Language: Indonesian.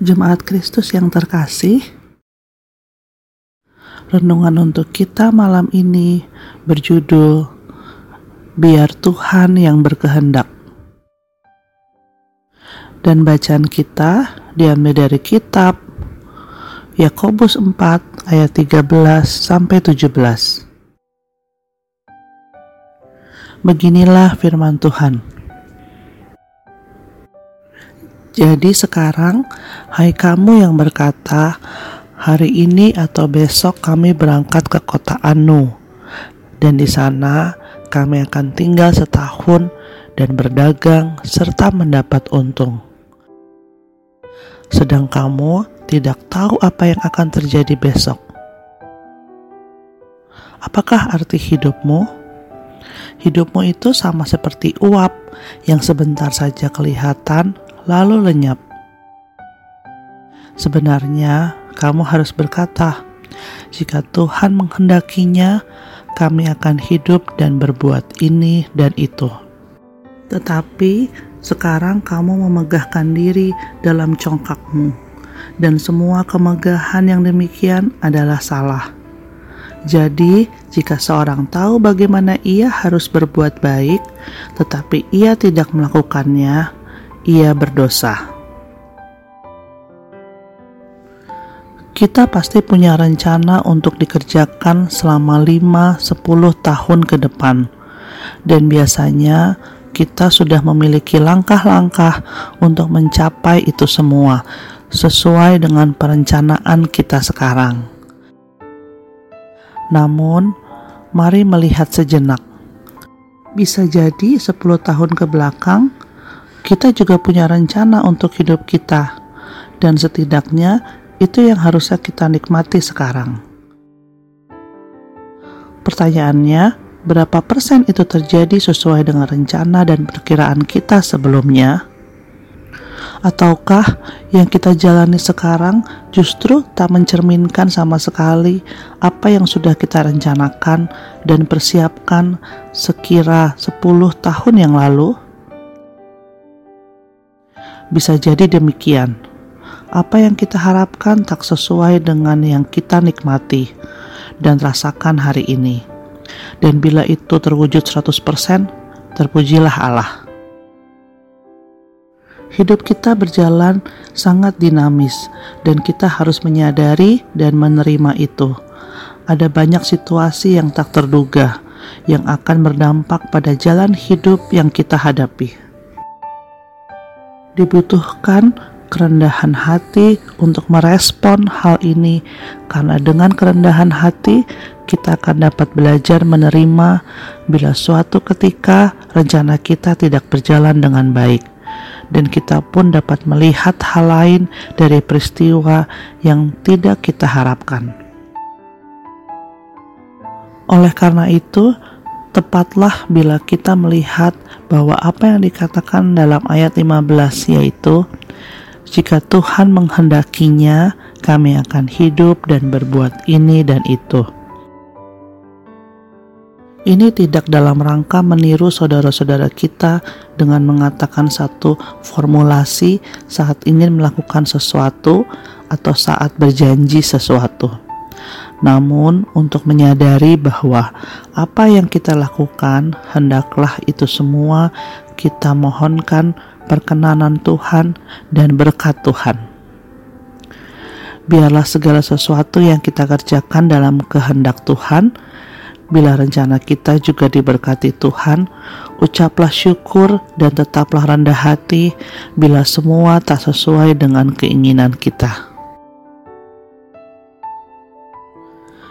Jemaat Kristus yang terkasih, renungan untuk kita malam ini berjudul Biar Tuhan yang berkehendak. Dan bacaan kita diambil dari kitab Yakobus 4 ayat 13 sampai 17. Beginilah firman Tuhan. Jadi sekarang, hai kamu yang berkata, hari ini atau besok kami berangkat ke kota Anu, dan di sana kami akan tinggal setahun dan berdagang serta mendapat untung. Sedang kamu tidak tahu apa yang akan terjadi besok. Apakah arti hidupmu? Hidupmu itu sama seperti uap yang sebentar saja kelihatan lalu lenyap. Sebenarnya, kamu harus berkata, "Jika Tuhan menghendakinya, kami akan hidup dan berbuat ini dan itu." Tetapi sekarang kamu memegahkan diri dalam congkakmu, dan semua kemegahan yang demikian adalah salah. Jadi, jika seorang tahu bagaimana ia harus berbuat baik, tetapi ia tidak melakukannya, ia berdosa. Kita pasti punya rencana untuk dikerjakan selama 5-10 tahun ke depan. Dan biasanya kita sudah memiliki langkah-langkah untuk mencapai itu semua sesuai dengan perencanaan kita sekarang. Namun, mari melihat sejenak. Bisa jadi 10 tahun ke belakang kita juga punya rencana untuk hidup kita, dan setidaknya itu yang harusnya kita nikmati sekarang. Pertanyaannya, berapa persen itu terjadi sesuai dengan rencana dan perkiraan kita sebelumnya? Ataukah yang kita jalani sekarang justru tak mencerminkan sama sekali apa yang sudah kita rencanakan dan persiapkan sekira 10 tahun yang lalu? Bisa jadi demikian. Apa yang kita harapkan tak sesuai dengan yang kita nikmati dan rasakan hari ini. Dan bila itu terwujud 100%, terpujilah Allah. Hidup kita berjalan sangat dinamis dan kita harus menyadari dan menerima itu. Ada banyak situasi yang tak terduga yang akan berdampak pada jalan hidup yang kita hadapi dibutuhkan kerendahan hati untuk merespon hal ini, karena dengan kerendahan hati kita akan dapat belajar menerima bila suatu ketika rencana kita tidak berjalan dengan baik, dan kita pun dapat melihat hal lain dari peristiwa yang tidak kita harapkan. Oleh karena itu, tepatlah bila kita melihat bahwa apa yang dikatakan dalam ayat 15 yaitu jika Tuhan menghendakinya kami akan hidup dan berbuat ini dan itu. Ini tidak dalam rangka meniru saudara-saudara kita dengan mengatakan satu formulasi saat ingin melakukan sesuatu atau saat berjanji sesuatu namun, untuk menyadari bahwa apa yang kita lakukan, hendaklah itu semua kita mohonkan perkenanan Tuhan dan berkat Tuhan. Biarlah segala sesuatu yang kita kerjakan dalam kehendak Tuhan, bila rencana kita juga diberkati Tuhan, ucaplah syukur dan tetaplah rendah hati bila semua tak sesuai dengan keinginan kita.